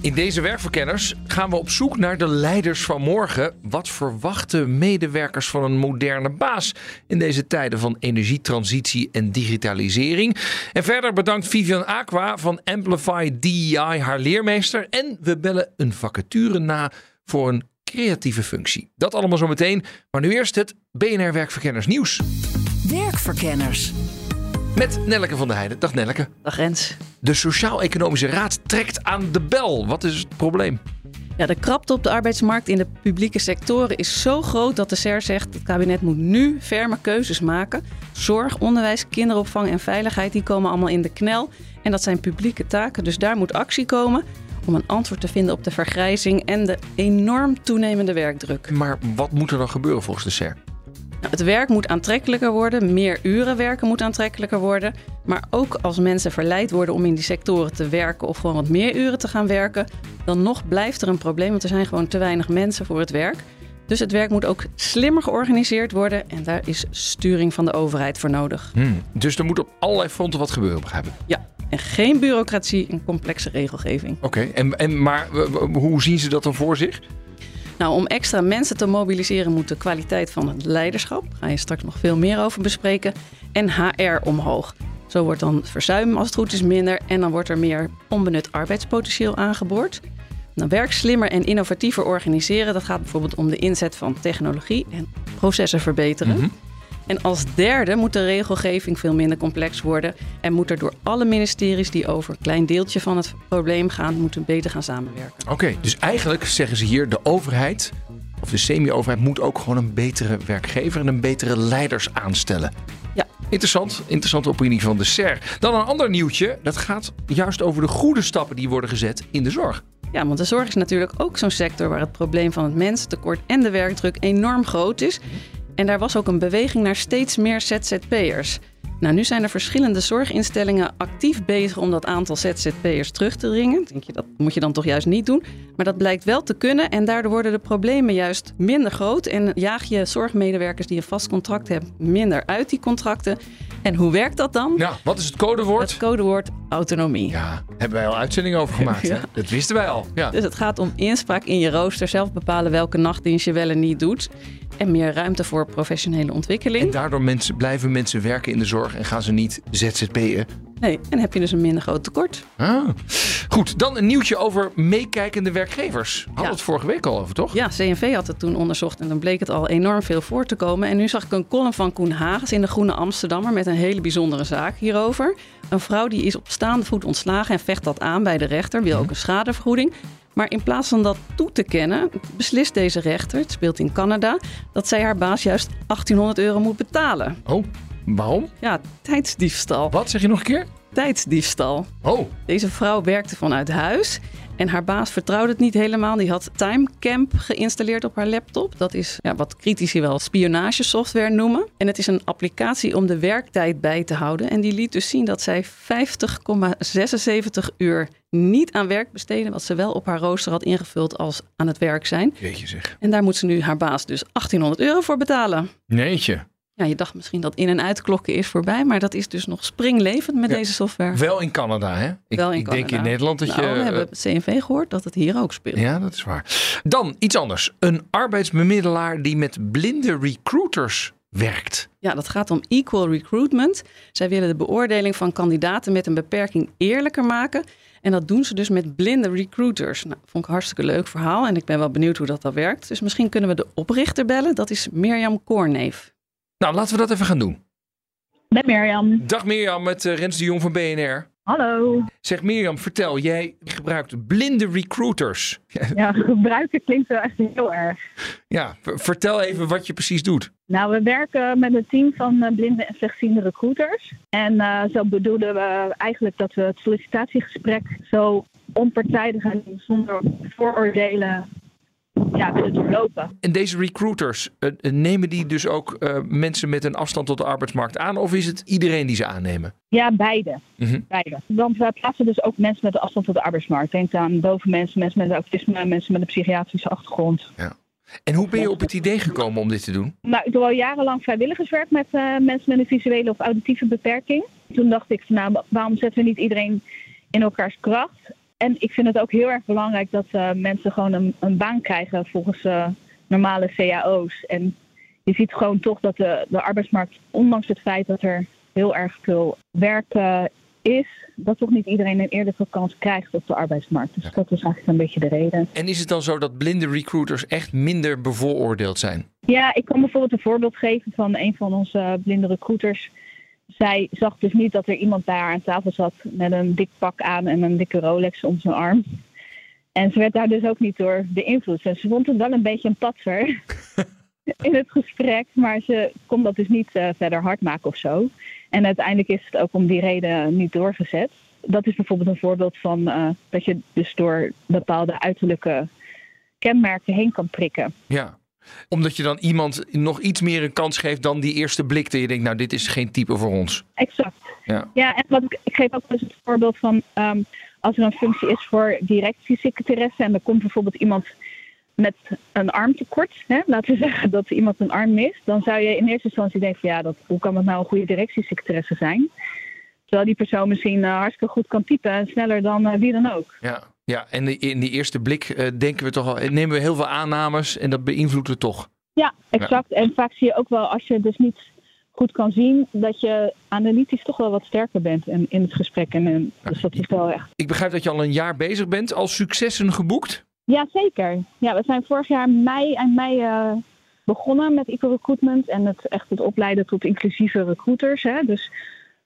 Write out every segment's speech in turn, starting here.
In deze werkverkenners gaan we op zoek naar de leiders van morgen. Wat verwachten medewerkers van een moderne baas in deze tijden van energietransitie en digitalisering? En verder bedankt Vivian Aqua van Amplify DEI haar leermeester. En we bellen een vacature na voor een creatieve functie. Dat allemaal zo meteen. Maar nu eerst het BNR Werkverkenners nieuws. Werkverkenners. Met Nelleke van der Heijden. Dag Nelleke. Dag Rens. De Sociaal-Economische Raad trekt aan de bel. Wat is het probleem? Ja, de krapte op de arbeidsmarkt in de publieke sectoren is zo groot dat de SER zegt... het kabinet moet nu ferme keuzes maken. Zorg, onderwijs, kinderopvang en veiligheid die komen allemaal in de knel. En dat zijn publieke taken, dus daar moet actie komen... om een antwoord te vinden op de vergrijzing en de enorm toenemende werkdruk. Maar wat moet er dan gebeuren volgens de SER? Het werk moet aantrekkelijker worden, meer uren werken moet aantrekkelijker worden. Maar ook als mensen verleid worden om in die sectoren te werken of gewoon wat meer uren te gaan werken, dan nog blijft er een probleem, want er zijn gewoon te weinig mensen voor het werk. Dus het werk moet ook slimmer georganiseerd worden en daar is sturing van de overheid voor nodig. Hmm. Dus er moet op allerlei fronten wat gebeuren, begrijp ik. Ja, en geen bureaucratie en complexe regelgeving. Oké, en, en, maar hoe zien ze dat dan voor zich? Nou, om extra mensen te mobiliseren moet de kwaliteit van het leiderschap, daar ga je straks nog veel meer over bespreken, en HR omhoog. Zo wordt dan verzuim als het goed is minder en dan wordt er meer onbenut arbeidspotentieel aangeboord. Nou, werk slimmer en innovatiever organiseren, dat gaat bijvoorbeeld om de inzet van technologie en processen verbeteren. Mhm. En als derde moet de regelgeving veel minder complex worden en moet er door alle ministeries die over een klein deeltje van het probleem gaan, moeten beter gaan samenwerken. Oké, dus eigenlijk zeggen ze hier, de overheid, of de semi-overheid, moet ook gewoon een betere werkgever en een betere leiders aanstellen. Ja. Interessant, interessante opinie van de SER. Dan een ander nieuwtje, dat gaat juist over de goede stappen die worden gezet in de zorg. Ja, want de zorg is natuurlijk ook zo'n sector waar het probleem van het mensentekort en de werkdruk enorm groot is. En daar was ook een beweging naar steeds meer ZZP'ers. Nou, nu zijn er verschillende zorginstellingen actief bezig om dat aantal ZZP'ers terug te dringen. Denk je, dat moet je dan toch juist niet doen. Maar dat blijkt wel te kunnen en daardoor worden de problemen juist minder groot. En jaag je zorgmedewerkers die een vast contract hebben minder uit die contracten. En hoe werkt dat dan? Ja, wat is het codewoord? Het codewoord autonomie. Ja, hebben wij al uitzendingen over gemaakt. Hè? Dat wisten wij al. Ja. Dus het gaat om inspraak in je rooster, zelf bepalen welke nachtdienst je wel en niet doet. En meer ruimte voor professionele En ontwikkeling. daardoor mensen, blijven mensen werken in de zorg en gaan ze niet ZZP'en. Nee, en heb je dus een minder groot tekort. Ah. Goed, dan een nieuwtje over meekijkende werkgevers. Hadden Ja. het vorige week al over, toch? Ja, CNV had het toen onderzocht en dan bleek het al enorm veel voor te komen. En nu zag ik een column van Koen Hagens in de Groene Amsterdammer met een hele bijzondere zaak hierover. Een vrouw die is op staande voet ontslagen en vecht dat aan bij de rechter, wil ook een schadevergoeding. Maar in plaats van dat toe te kennen, beslist deze rechter, het speelt in Canada, dat zij haar baas juist 1800 euro moet betalen. Oh, waarom? Ja, tijdsdiefstal. Wat zeg je nog een keer? Tijdsdiefstal. Oh, Deze vrouw werkte vanuit huis en haar baas vertrouwde het niet helemaal. Die had Timecamp geïnstalleerd op haar laptop. Dat is ja, wat critici wel spionagesoftware noemen. En het is een applicatie om de werktijd bij te houden. En die liet dus zien dat zij 50,76 uur niet aan werk besteedde, wat ze wel op haar rooster had ingevuld als aan het werk zijn. jeetje zeg. En daar moet ze nu haar baas dus 1800 euro voor betalen. Neetje. Ja, je dacht misschien dat in- en uitklokken is voorbij, maar dat is dus nog springlevend met Ja. deze software. Wel in Canada, hè? Ik, Wel in ik denk in. Nederland dat nou, je... we hebben het CNV gehoord dat het hier ook speelt. eh, Ja, dat is waar. Dan iets anders. Een arbeidsbemiddelaar die met blinde recruiters werkt. Ja, dat gaat om equal recruitment. Zij willen de beoordeling van kandidaten met een beperking eerlijker maken. En dat doen ze dus met blinde recruiters. Nou, vond ik een hartstikke leuk verhaal en ik ben wel benieuwd hoe dat dan werkt. Dus misschien kunnen we de oprichter bellen. Dat is Mirjam Koorneef. Nou, laten we dat even gaan doen. Met Mirjam. Dag Mirjam met eh, Rens de Jong van BNR. Hallo. Zeg Mirjam, vertel, jij gebruikt blinde recruiters. Ja, gebruiken klinkt wel echt heel erg. Ja, ver- vertel even wat je precies doet. Nou, we werken met een team van eh, blinde en slechtziende recruiters. En eh, zo bedoelen we eigenlijk dat we het sollicitatiegesprek zo onpartijdig en zonder vooroordelen ja, willen doorlopen. En deze recruiters, eh, eh, nemen die dus ook eh, mensen met een afstand tot de arbeidsmarkt aan? Of is het iedereen die ze aannemen? Ja, beide. Mhm. beide. Want wij plaatsen dus ook mensen met een afstand tot de arbeidsmarkt. Denk aan dove mensen, mensen met autisme, mensen met een psychiatrische achtergrond. En hoe ben je op het idee gekomen om dit te doen? Nou, ik doe al jarenlang vrijwilligerswerk met mensen met een visuele of auditieve beperking. Toen dacht ik, nou, waarom zetten we niet iedereen in elkaars kracht? En ik vind het ook heel erg belangrijk dat eh, mensen gewoon een, een baan krijgen volgens eh, normale cao's. En je ziet gewoon toch dat de, de arbeidsmarkt, ondanks het feit dat er heel erg veel werk eh, is, dat toch niet iedereen een eerlijke kans krijgt op de arbeidsmarkt. Dus dat is eigenlijk een beetje de reden. En is het dan zo dat blinde recruiters echt minder bevooroordeeld zijn? Ja, ik kan bijvoorbeeld een voorbeeld geven van een van onze blinde recruiters. Zij zag dus niet dat er iemand bij haar aan tafel zat met een dik pak aan en een dikke Rolex om zijn arm. En ze werd daar dus ook niet door beïnvloed. En ze vond het wel een beetje een patser in het gesprek, maar ze kon dat dus niet eh, verder hard maken of zo. En uiteindelijk is het ook om die reden niet doorgezet. Dat is bijvoorbeeld een voorbeeld van eh, dat je dus door bepaalde uiterlijke kenmerken heen kan prikken. Ja. Omdat je dan iemand nog iets meer een kans geeft dan die eerste blik. Dat je denkt, nou dit is geen type voor ons. Exact. Ja. Ja, en wat ik, ik geef ook eens het voorbeeld van ehm, als er een functie is voor directiesecretaresse en er komt bijvoorbeeld iemand met een armtekort, hè, laten we zeggen dat iemand een arm mist, dan zou je in eerste instantie denken van ja, dat, hoe kan dat nou een goede directiesecretaresse zijn? Terwijl die persoon misschien eh, hartstikke goed kan typen en sneller dan eh, wie dan ook. Ja, ja. en in die eerste blik eh, denken we toch al, nemen we heel veel aannames en dat beïnvloedt het toch. Ja, exact. En vaak zie je ook wel als je dus niet goed kan zien, dat je analytisch toch wel wat sterker bent in, in het gesprek. En, en, dus dat is wel echt Ik begrijp dat je al een jaar bezig bent, al successen geboekt. Ja, zeker. Ja, we zijn vorig jaar mei, eind mei eh, begonnen met Eco Recruitment en het echt het opleiden tot inclusieve recruiters. Hè. Dus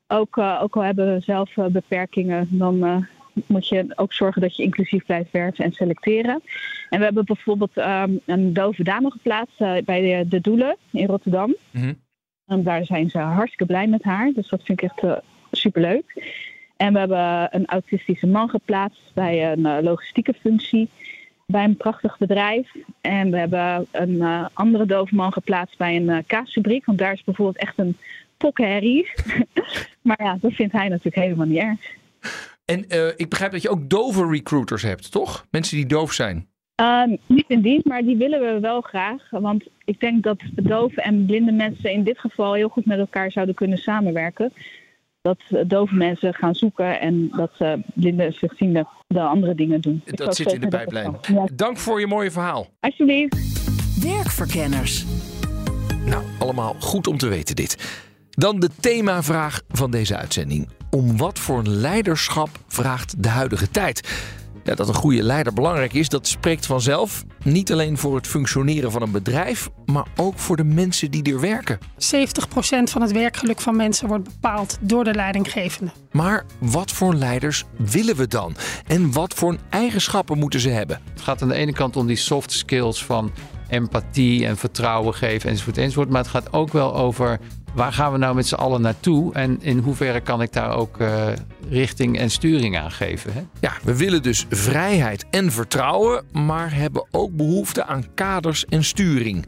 ook, eh, ook al hebben we zelf eh, beperkingen, dan eh, moet je ook zorgen dat je inclusief blijft werven en selecteren. En we hebben bijvoorbeeld ehm, een dove dame geplaatst eh, bij de, de Doelen in Rotterdam. Mhm. En daar zijn ze hartstikke blij met haar, dus dat vind ik echt eh, superleuk. En we hebben een autistische man geplaatst bij een eh, logistieke functie bij een prachtig bedrijf. En we hebben een andere dove man geplaatst bij een kaasfabriek. Want daar is bijvoorbeeld echt een pokherrie. maar ja, dat vindt hij natuurlijk helemaal niet erg. En eh, ik begrijp dat je ook dove recruiters hebt, toch? Mensen die doof zijn. Ehm, niet in dienst, maar die willen we wel graag. Want ik denk dat dove en blinde mensen in dit geval heel goed met elkaar zouden kunnen samenwerken. Dat eh, dove mensen gaan zoeken en dat eh, blinde en slechtzienden de andere dingen doen. Dat zit in de pijplijn. Ja, Dank voor je mooie verhaal. alsjeblieft. Werkverkenners. Nou, allemaal goed om te weten dit. Dan de themavraag van deze uitzending. Om wat voor leiderschap vraagt de huidige tijd? Ja, dat een goede leider belangrijk is, dat spreekt vanzelf. Niet alleen voor het functioneren van een bedrijf, maar ook voor de mensen die er werken. 70% van het werkgeluk van mensen wordt bepaald door de leidinggevende. Maar wat voor leiders willen we dan? En wat voor eigenschappen moeten ze hebben? Het gaat aan de ene kant om die soft skills van empathie en vertrouwen geven enzovoort enzovoort. Maar het gaat ook wel over waar gaan we nou met z'n allen naartoe en in hoeverre kan ik daar ook eh, richting en sturing aan geven. Hè? Ja, we willen dus vrijheid en vertrouwen, maar hebben ook behoefte aan kaders en sturing.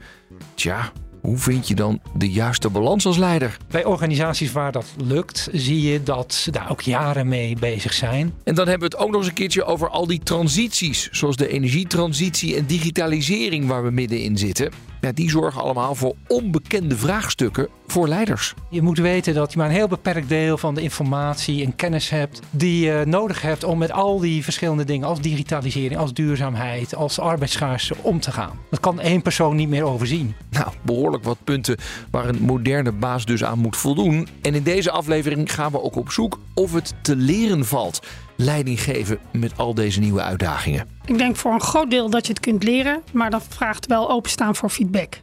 Tja, hoe vind je dan de juiste balans als leider? Bij organisaties waar dat lukt, zie je dat ze daar ook jaren mee bezig zijn. En dan hebben we het ook nog eens een keertje over al die transities, zoals de energietransitie en digitalisering waar we middenin zitten. Ja, die zorgen allemaal voor onbekende vraagstukken voor leiders. Je moet weten dat je maar een heel beperkt deel van de informatie en kennis hebt die je nodig hebt om met al die verschillende dingen als digitalisering, als duurzaamheid, als arbeidsschaarste om te gaan. Dat kan één persoon niet meer overzien. Nou, behoorlijk wat punten waar een moderne baas dus aan moet voldoen. En in deze aflevering gaan we ook op zoek of het te leren valt. Leiding geven met al deze nieuwe uitdagingen. Ik denk voor een groot deel dat je het kunt leren, maar dat vraagt wel openstaan voor feedback.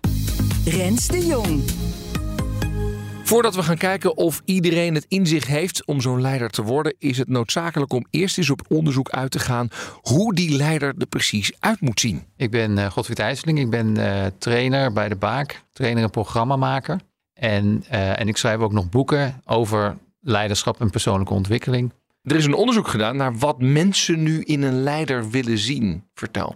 Rens de Jong. Voordat we gaan kijken of iedereen het in zich heeft om zo'n leider te worden, is het noodzakelijk om eerst eens op onderzoek uit te gaan hoe die leider er precies uit moet zien. Ik ben eh Godfried IJsseling, ik ben eh, trainer bij de Baak, trainer en programmamaker. En, eh, en ik schrijf ook nog boeken over leiderschap en persoonlijke ontwikkeling. Er is een onderzoek gedaan naar wat mensen nu in een leider willen zien. Vertel.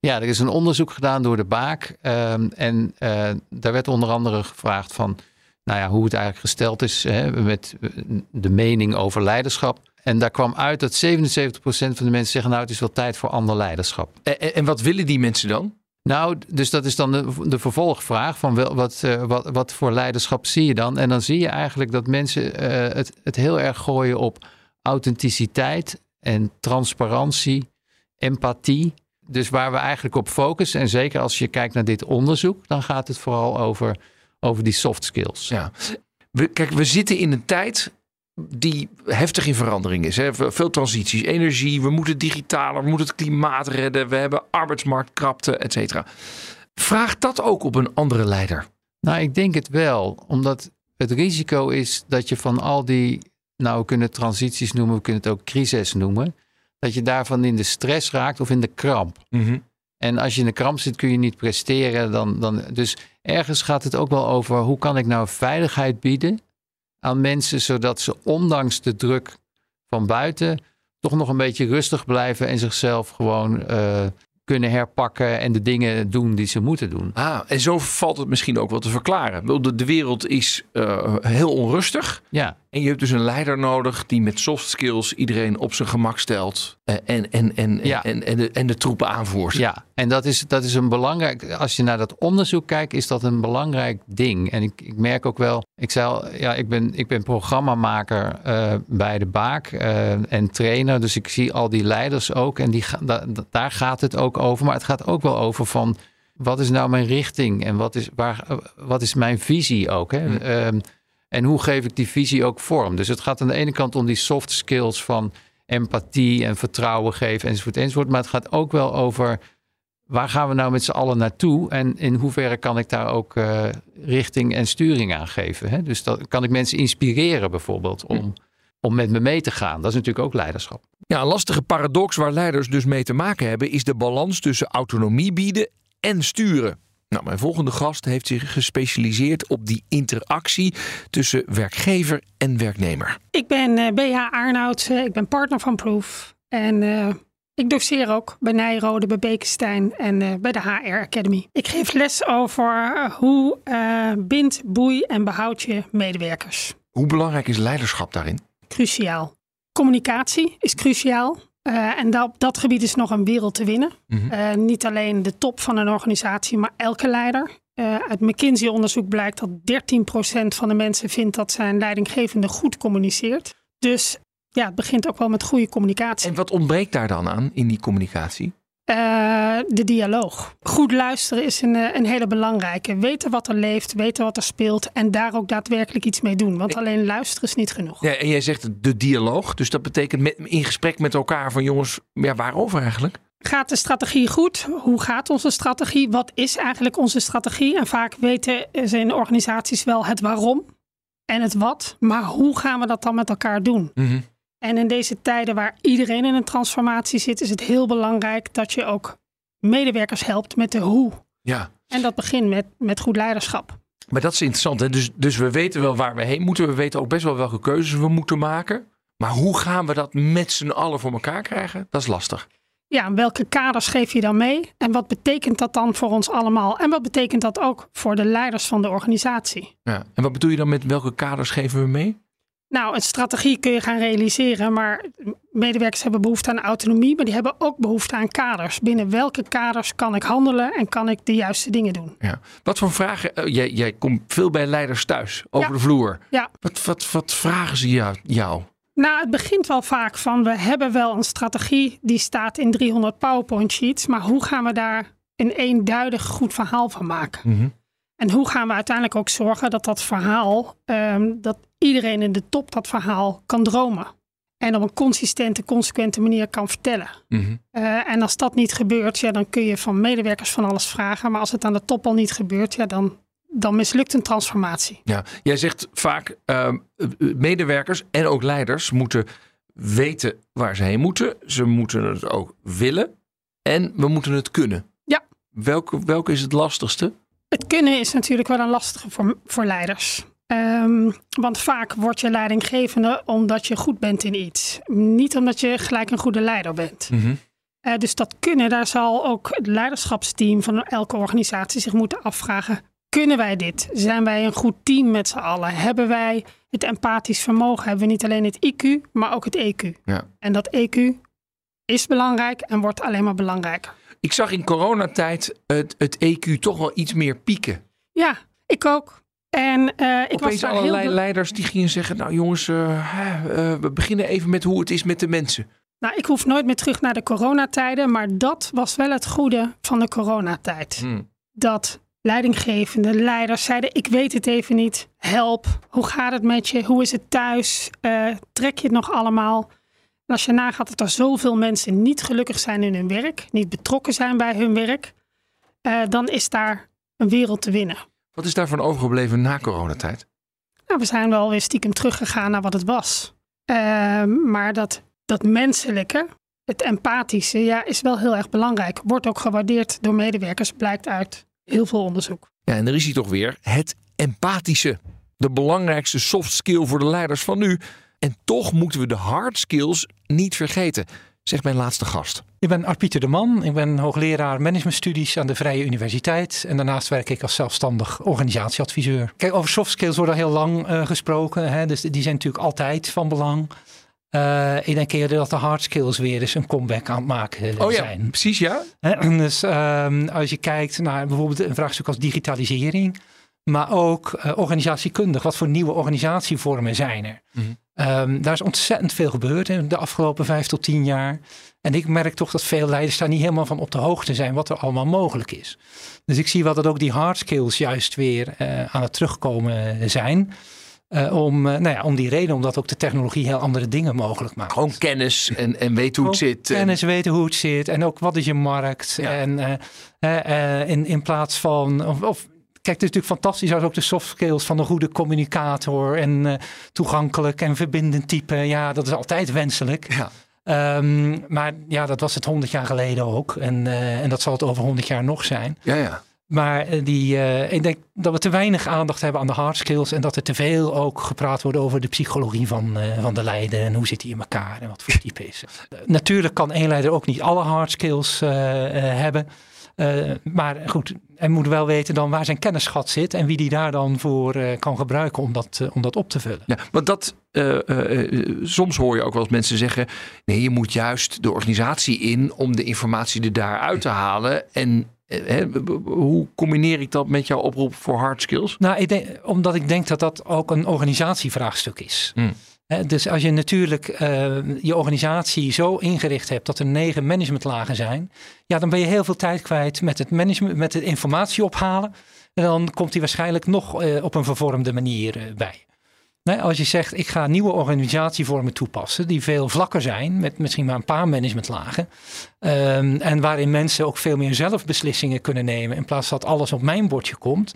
Ja, er is een onderzoek gedaan door de Baak. ehm, en eh, daar werd onder andere gevraagd van, nou ja, hoe het eigenlijk gesteld is hè, met eh, de mening over leiderschap. En daar kwam uit dat 77% van de mensen zeggen, nou, het is wel tijd voor ander leiderschap. En, en- wat willen die mensen dan? Nou, dus dat is dan de, de vervolgvraag van wel, wat, eh, wat, wat voor leiderschap zie je dan? En dan zie je eigenlijk dat mensen het, het heel erg gooien op authenticiteit en transparantie, empathie. Dus waar we eigenlijk op focussen, en zeker als je kijkt naar dit onderzoek, dan gaat het vooral over, over die soft skills. Ja. We, kijk, we zitten in een tijd die heftig in verandering is. Hè? Veel transities, energie, we moeten digitaler, we moeten het klimaat redden, we hebben arbeidsmarktkrapte, et cetera. Vraagt dat ook op een andere leider? Nou, ik denk het wel, omdat het risico is dat je van al die, nou we kunnen het transities noemen, we kunnen het ook crisis noemen, dat je daarvan in de stress raakt of in de kramp. En als je in de kramp zit, kun je niet presteren. Dan, dan, dus ergens gaat het ook wel over hoe kan ik nou veiligheid bieden aan mensen, zodat ze ondanks de druk van buiten toch nog een beetje rustig blijven en zichzelf gewoon eh, kunnen herpakken en de dingen doen die ze moeten doen. Ah, en zo valt het misschien ook wel te verklaren. De, de wereld is eh, heel onrustig. Ja, En je hebt dus een leider nodig die met soft skills iedereen op zijn gemak stelt. eh, En, en, en, Ja. en, en, de, en de troepen aanvoert. Ja, en dat is, dat is een belangrijk. Als je naar dat onderzoek kijkt, is dat een belangrijk ding. En ik, ik merk ook wel. Ik zei al, ja, ik ben, ik ben programmamaker eh, bij de Baak eh, en trainer. Dus ik zie al die leiders ook. En die, da- daar gaat het ook over. Maar het gaat ook wel over van. Wat is nou mijn richting en wat is, waar, wat is mijn visie ook? Hè? Ehm, en hoe geef ik die visie ook vorm? Dus het gaat aan de ene kant om die soft skills van empathie en vertrouwen geven enzovoort enzovoort. Maar het gaat ook wel over waar gaan we nou met z'n allen naartoe? En in hoeverre kan ik daar ook eh, richting en sturing aan geven? Hè? Dus dat, kan ik mensen inspireren bijvoorbeeld om, om met me mee te gaan? Dat is natuurlijk ook leiderschap. Ja, een lastige paradox waar leiders dus mee te maken hebben, is de balans tussen autonomie bieden en sturen. Nou, mijn volgende gast heeft zich gespecialiseerd op die interactie tussen werkgever en werknemer. Ik ben eh BH Arnoud, eh, ik ben partner van Proof. En eh, ik doseer ook bij Nijrode, bij Bekenstein en bij de HR Academy. Ik geef les over hoe bind, boei en behoud je medewerkers. Hoe belangrijk is leiderschap daarin? Cruciaal. Communicatie is cruciaal. Eh, en dat, op dat gebied is nog een wereld te winnen. Eh, niet alleen de top van een organisatie, maar elke leider. Eh, uit McKinsey-onderzoek blijkt dat 13% van de mensen vindt dat zijn leidinggevende goed communiceert. Dus ja, het begint ook wel met goede communicatie. En wat ontbreekt daar dan aan in die communicatie? Eh, de dialoog. Goed luisteren is een, eh, een hele belangrijke. Weten wat er leeft, weten wat er speelt en daar ook daadwerkelijk iets mee doen. Want alleen luisteren is niet genoeg. Ja, en jij zegt de dialoog, dus dat betekent met, in gesprek met elkaar van jongens, ja, waarover eigenlijk? Gaat de strategie goed? Hoe gaat onze strategie? Wat is eigenlijk onze strategie? En vaak weten ze in organisaties wel het waarom en het wat. Maar hoe gaan we dat dan met elkaar doen? En in deze tijden waar iedereen in een transformatie zit, is het heel belangrijk dat je ook medewerkers helpt met de hoe. Ja. En dat begint met, met goed leiderschap. Maar dat is interessant. Hè? Dus, dus we weten wel waar we heen moeten. We weten ook best wel welke keuzes we moeten maken. Maar hoe gaan we dat met z'n allen voor elkaar krijgen? Dat is lastig. Ja, en welke kaders geef je dan mee? En wat betekent dat dan voor ons allemaal? En wat betekent dat ook voor de leiders van de organisatie? Ja. En wat bedoel je dan met welke kaders geven we mee? Nou, een strategie kun je gaan realiseren, maar medewerkers hebben behoefte aan autonomie, maar die hebben ook behoefte aan kaders. Binnen welke kaders kan ik handelen en kan ik de juiste dingen doen? Ja. Wat voor vragen? eh, jij, jij komt veel bij leiders thuis, over Ja. de vloer. Ja, Wat, wat, wat vragen ze jou? jou? nou, het begint wel vaak van we hebben wel een strategie die staat in 300 PowerPoint sheets, maar hoe gaan we daar een eenduidig goed verhaal van maken? En hoe gaan we uiteindelijk ook zorgen dat dat verhaal, ehm, dat iedereen in de top dat verhaal kan dromen. En op een consistente, consequente manier kan vertellen. Eh, en als dat niet gebeurt, ja, dan kun je van medewerkers van alles vragen. Maar als het aan de top al niet gebeurt, ja, dan, dan mislukt een transformatie. Ja. Jij zegt vaak eh, medewerkers en ook leiders moeten weten waar ze heen moeten. Ze moeten het ook willen. En we moeten het kunnen. Ja. Welke, welke is het lastigste? Het kunnen is natuurlijk wel een lastige voor, voor leiders. Ehm, want vaak word je leidinggevende omdat je goed bent in iets. Niet omdat je gelijk een goede leider bent. Uh, dus dat kunnen, daar zal ook het leiderschapsteam van elke organisatie zich moeten afvragen. Kunnen wij dit? Zijn wij een goed team met z'n allen? Hebben wij het empathisch vermogen? Hebben we niet alleen het IQ, maar ook het EQ? Ja. En dat EQ is belangrijk en wordt alleen maar belangrijker. Ik zag in coronatijd het, het EQ toch wel iets meer pieken. Ja, ik ook. En uh, ik Opeens was allerlei heel... leiders die gingen zeggen: Nou jongens, uh, uh, we beginnen even met hoe het is met de mensen. Nou, ik hoef nooit meer terug naar de coronatijden, maar dat was wel het goede van de coronatijd. Hmm. Dat leidinggevende leiders zeiden: Ik weet het even niet, help. Hoe gaat het met je? Hoe is het thuis? trek je het nog allemaal? Als je nagaat dat er zoveel mensen niet gelukkig zijn in hun werk, niet betrokken zijn bij hun werk, dan is daar een wereld te winnen. Wat is daarvan overgebleven na coronatijd? Nou, we zijn wel weer stiekem teruggegaan naar wat het was. Uh, maar dat, dat menselijke, het empathische, ja, is wel heel erg belangrijk. Wordt ook gewaardeerd door medewerkers, blijkt uit heel veel onderzoek. Ja, en er is hier toch weer het empathische. De belangrijkste soft skill voor de leiders van nu. En toch moeten we de hard skills niet vergeten, zegt mijn laatste gast. Ik ben Art-Pieter de Man. Ik ben hoogleraar managementstudies aan de Vrije Universiteit. En daarnaast werk ik als zelfstandig organisatieadviseur. Kijk, over soft skills wordt al heel lang uh, gesproken. Hè? Dus die zijn natuurlijk altijd van belang. Uh, ik denk eerder dat de hard skills weer eens een comeback aan het maken oh, zijn. Ja, precies, ja. Dus um, als je kijkt naar bijvoorbeeld een vraagstuk als digitalisering. Maar ook uh, organisatiekundig. Wat voor nieuwe organisatievormen zijn er? Mm -hmm. Um, daar is ontzettend veel gebeurd in de afgelopen vijf tot tien jaar. En ik merk toch dat veel leiders daar niet helemaal van op de hoogte zijn wat er allemaal mogelijk is. Dus ik zie wel dat ook die hard skills juist weer uh, aan het terugkomen zijn. Uh, om, uh, nou ja, om die reden, omdat ook de technologie heel andere dingen mogelijk maakt. Gewoon kennis en, en weten hoe het zit. Kennis, weten hoe het zit. En ook wat is je markt. Ja. En uh, in, in plaats van. Of, of, Kijk, het is natuurlijk fantastisch als ook de soft skills van een goede communicator en uh, toegankelijk en verbindend type. Ja, dat is altijd wenselijk. Ja. Um, maar ja, dat was het honderd jaar geleden ook. En, uh, en dat zal het over honderd jaar nog zijn. Ja, ja. Maar die, uh, ik denk dat we te weinig aandacht hebben aan de hard skills. En dat er te veel ook gepraat wordt over de psychologie van, uh, van de leider. En hoe zit die in elkaar en wat voor type is. natuurlijk kan één leider ook niet alle hard skills hebben. Uh, maar goed, hij moet wel weten dan waar zijn kennisschat zit en wie die daar dan voor uh, kan gebruiken om dat, uh, om dat op te vullen. Ja, want dat, soms hoor je ook wel eens mensen zeggen, nee, je moet juist de organisatie in om de informatie er daaruit te halen. En hoe combineer ik dat met jouw oproep voor hard skills? Nou, ik denk, omdat ik denk dat dat ook een organisatievraagstuk is. Hmm. Dus als je natuurlijk uh, je organisatie zo ingericht hebt dat er negen managementlagen zijn, ja, dan ben je heel veel tijd kwijt met het management, met het informatie ophalen. En dan komt die waarschijnlijk nog uh, op een vervormde manier uh, bij. Nee, als je zegt, ik ga nieuwe organisatievormen toepassen die veel vlakker zijn, met misschien maar een paar managementlagen. Um, en waarin mensen ook veel meer zelf beslissingen kunnen nemen in plaats dat alles op mijn bordje komt.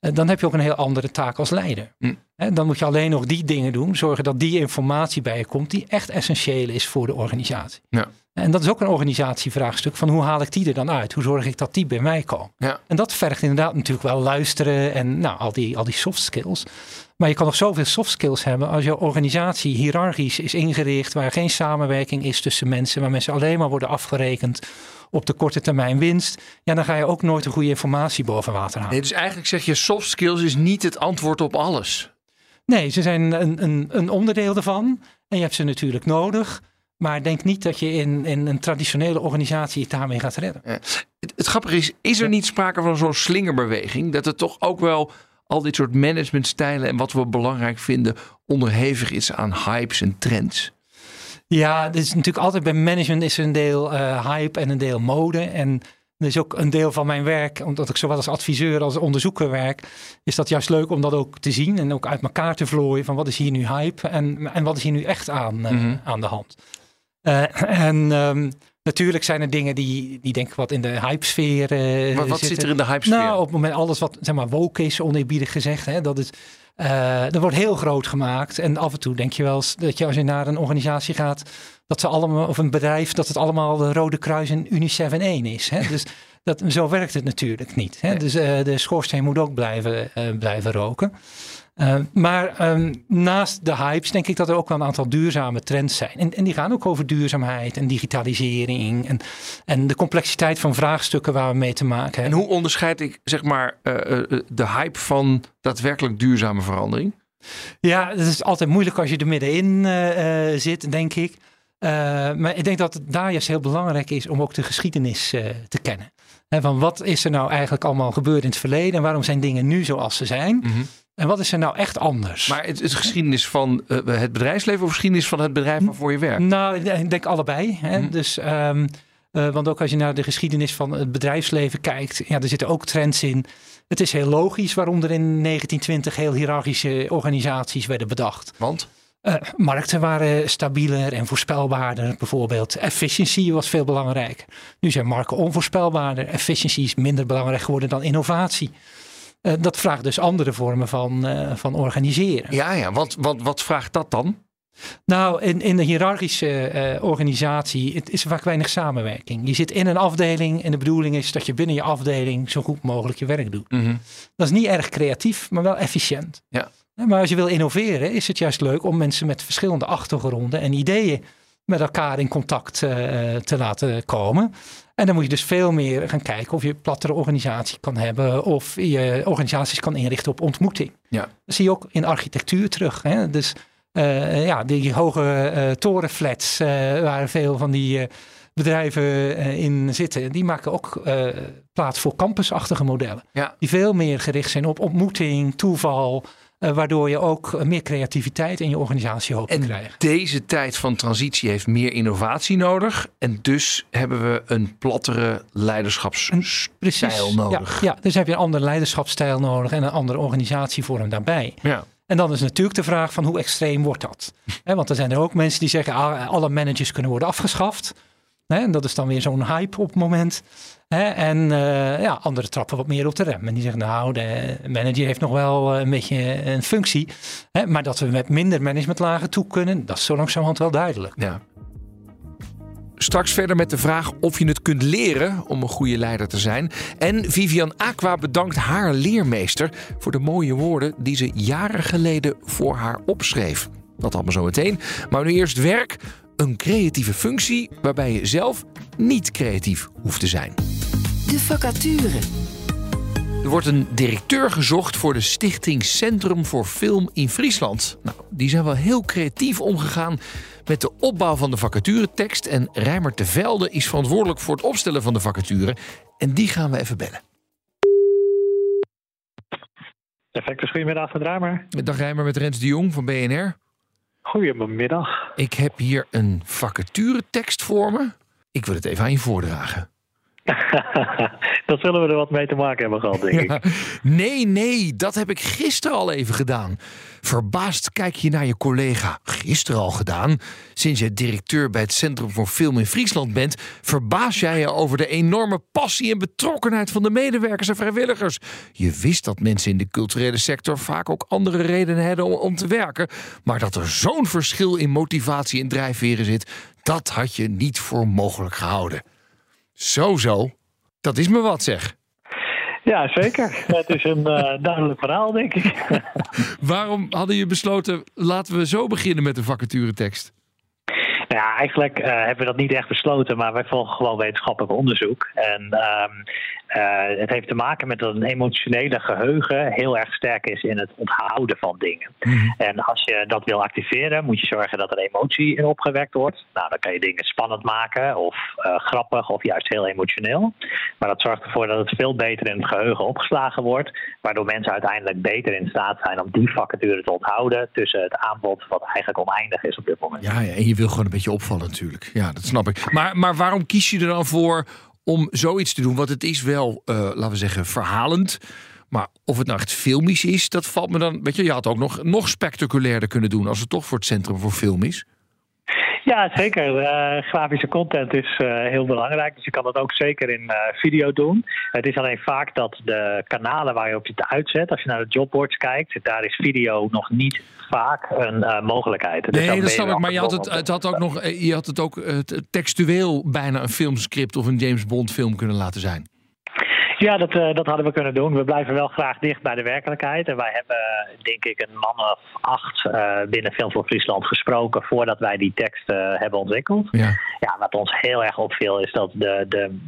Uh, dan heb je ook een heel andere taak als leider. Mm. He, dan moet je alleen nog die dingen doen, zorgen dat die informatie bij je komt die echt essentieel is voor de organisatie. Ja. En dat is ook een organisatievraagstuk van hoe haal ik die er dan uit? Hoe zorg ik dat die bij mij komen? Ja. En dat vergt inderdaad natuurlijk wel luisteren en nou, al, die, al die soft skills. Maar je kan nog zoveel soft skills hebben als je organisatie hiërarchisch is ingericht, waar geen samenwerking is tussen mensen, waar mensen alleen maar worden afgerekend op de korte termijn winst. Ja, dan ga je ook nooit een goede informatie boven water halen. Nee, dus eigenlijk zeg je soft skills is niet het antwoord op alles. Nee, ze zijn een, een, een onderdeel ervan. En je hebt ze natuurlijk nodig. Maar denk niet dat je in, in een traditionele organisatie het daarmee gaat redden. Ja. Het, het grappige is, is er niet sprake van zo'n slingerbeweging? Dat het toch ook wel al dit soort managementstijlen en wat we belangrijk vinden onderhevig is aan hypes en trends? Ja, het is natuurlijk altijd bij management is er een deel uh, hype en een deel mode. En er is ook een deel van mijn werk, omdat ik zowel als adviseur als onderzoeker werk, is dat juist leuk om dat ook te zien en ook uit elkaar te vlooien van wat is hier nu hype en, en wat is hier nu echt aan, uh, Mhm. aan de hand. Uh, en um, natuurlijk zijn er dingen die, die denk ik wat in de hypesfeer uh, Maar wat zitten. zit er in de hypesfeer? Nou, op het moment alles wat zeg maar woke is, oneerbiedig gezegd, hè, dat het uh, dat wordt heel groot gemaakt. En af en toe denk je wel eens dat je als je naar een organisatie gaat, dat ze allemaal, of een bedrijf, dat het allemaal de Rode Kruis en UNICEF in één is. Hè? dus dat, zo werkt het natuurlijk niet. Hè? Nee. Dus uh, de schoorsteen moet ook blijven, blijven roken. Uh, maar um, naast de hypes denk ik dat er ook wel een aantal duurzame trends zijn. En, en die gaan ook over duurzaamheid en digitalisering en, en de complexiteit van vraagstukken waar we mee te maken hebben. En hoe onderscheid ik zeg maar uh, uh, de hype van daadwerkelijk duurzame verandering? Ja, het is altijd moeilijk als je er middenin zit, denk ik. maar ik denk dat het daar juist heel belangrijk is om ook de geschiedenis te kennen. He, van wat is er nou eigenlijk allemaal gebeurd in het verleden en waarom zijn dingen nu zoals ze zijn? Mm -hmm. En wat is er nou echt anders? Maar het is geschiedenis van uh, het bedrijfsleven of geschiedenis van het bedrijf waarvoor je werkt? Nou, ik denk allebei. Hè? Mm -hmm. Dus, um, uh, want ook als je naar de geschiedenis van het bedrijfsleven kijkt, ja, er zitten ook trends in. Het is heel logisch waarom er in 1920 heel hiërarchische organisaties werden bedacht. Want? Uh, markten waren stabieler en voorspelbaarder. Bijvoorbeeld efficiency was veel belangrijker. Nu zijn markten onvoorspelbaarder. Efficiency is minder belangrijk geworden dan innovatie. Uh, dat vraagt dus andere vormen van, uh, van organiseren. Ja, ja. Wat, wat, wat vraagt dat dan? Nou, in, in de hiërarchische uh, organisatie het is er vaak weinig samenwerking. Je zit in een afdeling en de bedoeling is dat je binnen je afdeling zo goed mogelijk je werk doet. Mm -hmm. Dat is niet erg creatief, maar wel efficiënt. Ja. Maar als je wil innoveren, is het juist leuk om mensen met verschillende achtergronden en ideeën met elkaar in contact uh, te laten komen. En dan moet je dus veel meer gaan kijken of je plattere organisatie kan hebben of je organisaties kan inrichten op ontmoeting. Ja. Dat zie je ook in architectuur terug. Hè? Dus uh, ja, die hoge uh, torenflats waar veel van die bedrijven in zitten, die maken ook plaats voor campusachtige modellen. Ja. Die veel meer gericht zijn op ontmoeting, toeval. Uh, waardoor je ook meer creativiteit in je organisatie hoopt te krijgen. Deze tijd van transitie heeft meer nodig. En dus hebben we een plattere leiderschapsstijl nodig. Ja, ja, dus heb je een andere leiderschapsstijl nodig en een andere organisatievorm daarbij. Ja. En dan is natuurlijk de vraag van hoe extreem wordt dat? He, want er zijn er ook mensen die zeggen ah, alle managers kunnen worden afgeschaft. He, en dat is dan weer zo'n hype op het moment. He, en uh, ja, anderen trappen wat meer op de rem. En die zeggen, nou, de manager heeft nog wel een beetje een functie. He, maar dat we met minder managementlagen toe kunnen, dat is zo langzamerhand wel duidelijk. Ja. Straks verder met de vraag of je het kunt leren om een goede leider te zijn. En Vivian Aqua bedankt haar leermeester voor de mooie woorden die ze jaren geleden voor haar opschreef. Dat allemaal zo meteen. Maar nu eerst werk. Een creatieve functie waarbij je zelf niet creatief hoeft te zijn. De vacature. Er wordt een directeur gezocht voor de Stichting Centrum voor Film in Friesland. Nou, die zijn wel heel creatief omgegaan met de opbouw van de vacaturetekst. En Rijmer de Velde is verantwoordelijk voor het opstellen van de vacature. En die gaan we even bellen. Effectus, goedemiddag met Rijmer. Dag Rijmer met Rens de Jong van BNR. Goedemiddag. Ik heb hier een vacaturetekst voor me. Ik wil het even aan je voordragen. dat zullen we er wat mee te maken hebben gehad, denk ik. Nee, nee, dat heb ik gisteren al even gedaan. Verbaasd kijk je naar je collega. Gisteren al gedaan. Sinds je directeur bij het Centrum voor Film in Friesland bent, verbaas jij je over de enorme passie en betrokkenheid van de medewerkers en vrijwilligers. Je wist dat mensen in de culturele sector vaak ook andere redenen om, om te werken. Maar dat er zo'n verschil in motivatie en drijfveren zit, dat had je niet voor mogelijk gehouden. Zo, zo. Dat is me wat, zeg. Ja, zeker. Het is een uh, duidelijk verhaal, denk ik. Waarom hadden je besloten, laten we zo beginnen met de vacaturetekst? Ja, eigenlijk uh, hebben we dat niet echt besloten, maar wij volgen gewoon wetenschappelijk onderzoek. En um, uh, het heeft te maken met dat een emotionele geheugen heel erg sterk is in het onthouden van dingen. Mm-hmm. En als je dat wil activeren, moet je zorgen dat er emotie in opgewekt wordt. Nou, dan kan je dingen spannend maken of uh, grappig of juist heel emotioneel. Maar dat zorgt ervoor dat het veel beter in het geheugen opgeslagen wordt, waardoor mensen uiteindelijk beter in staat zijn om die vacature te onthouden tussen het aanbod wat eigenlijk oneindig is op dit moment. Ja, ja en je wil gewoon een beetje opvallen natuurlijk. Ja, dat snap ik. Maar, maar waarom kies je er dan voor om zoiets te doen? Want het is wel, uh, laten we zeggen, verhalend. Maar of het nou echt filmisch is, dat valt me dan... Weet je, je had ook nog, nog spectaculairder kunnen doen... als het toch voor het Centrum voor Film is. Ja, zeker. Uh, grafische content is uh, heel belangrijk. Dus je kan dat ook zeker in uh, video doen. Het is alleen vaak dat de kanalen waar je op zit uitzet, als je naar de jobboards kijkt, daar is video nog niet vaak een mogelijkheid. Dus nee, dat snap ik. Maar je had het, het had ook nog, je had het ook textueel bijna een filmscript of een James Bond film kunnen laten zijn. Ja, dat, uh, dat hadden we kunnen doen. We blijven wel graag dicht bij de werkelijkheid. En wij hebben, denk ik, een man of acht uh, binnen Film voor Friesland gesproken voordat wij die tekst uh, hebben ontwikkeld. Ja. ja, wat ons heel erg opviel is dat de, de,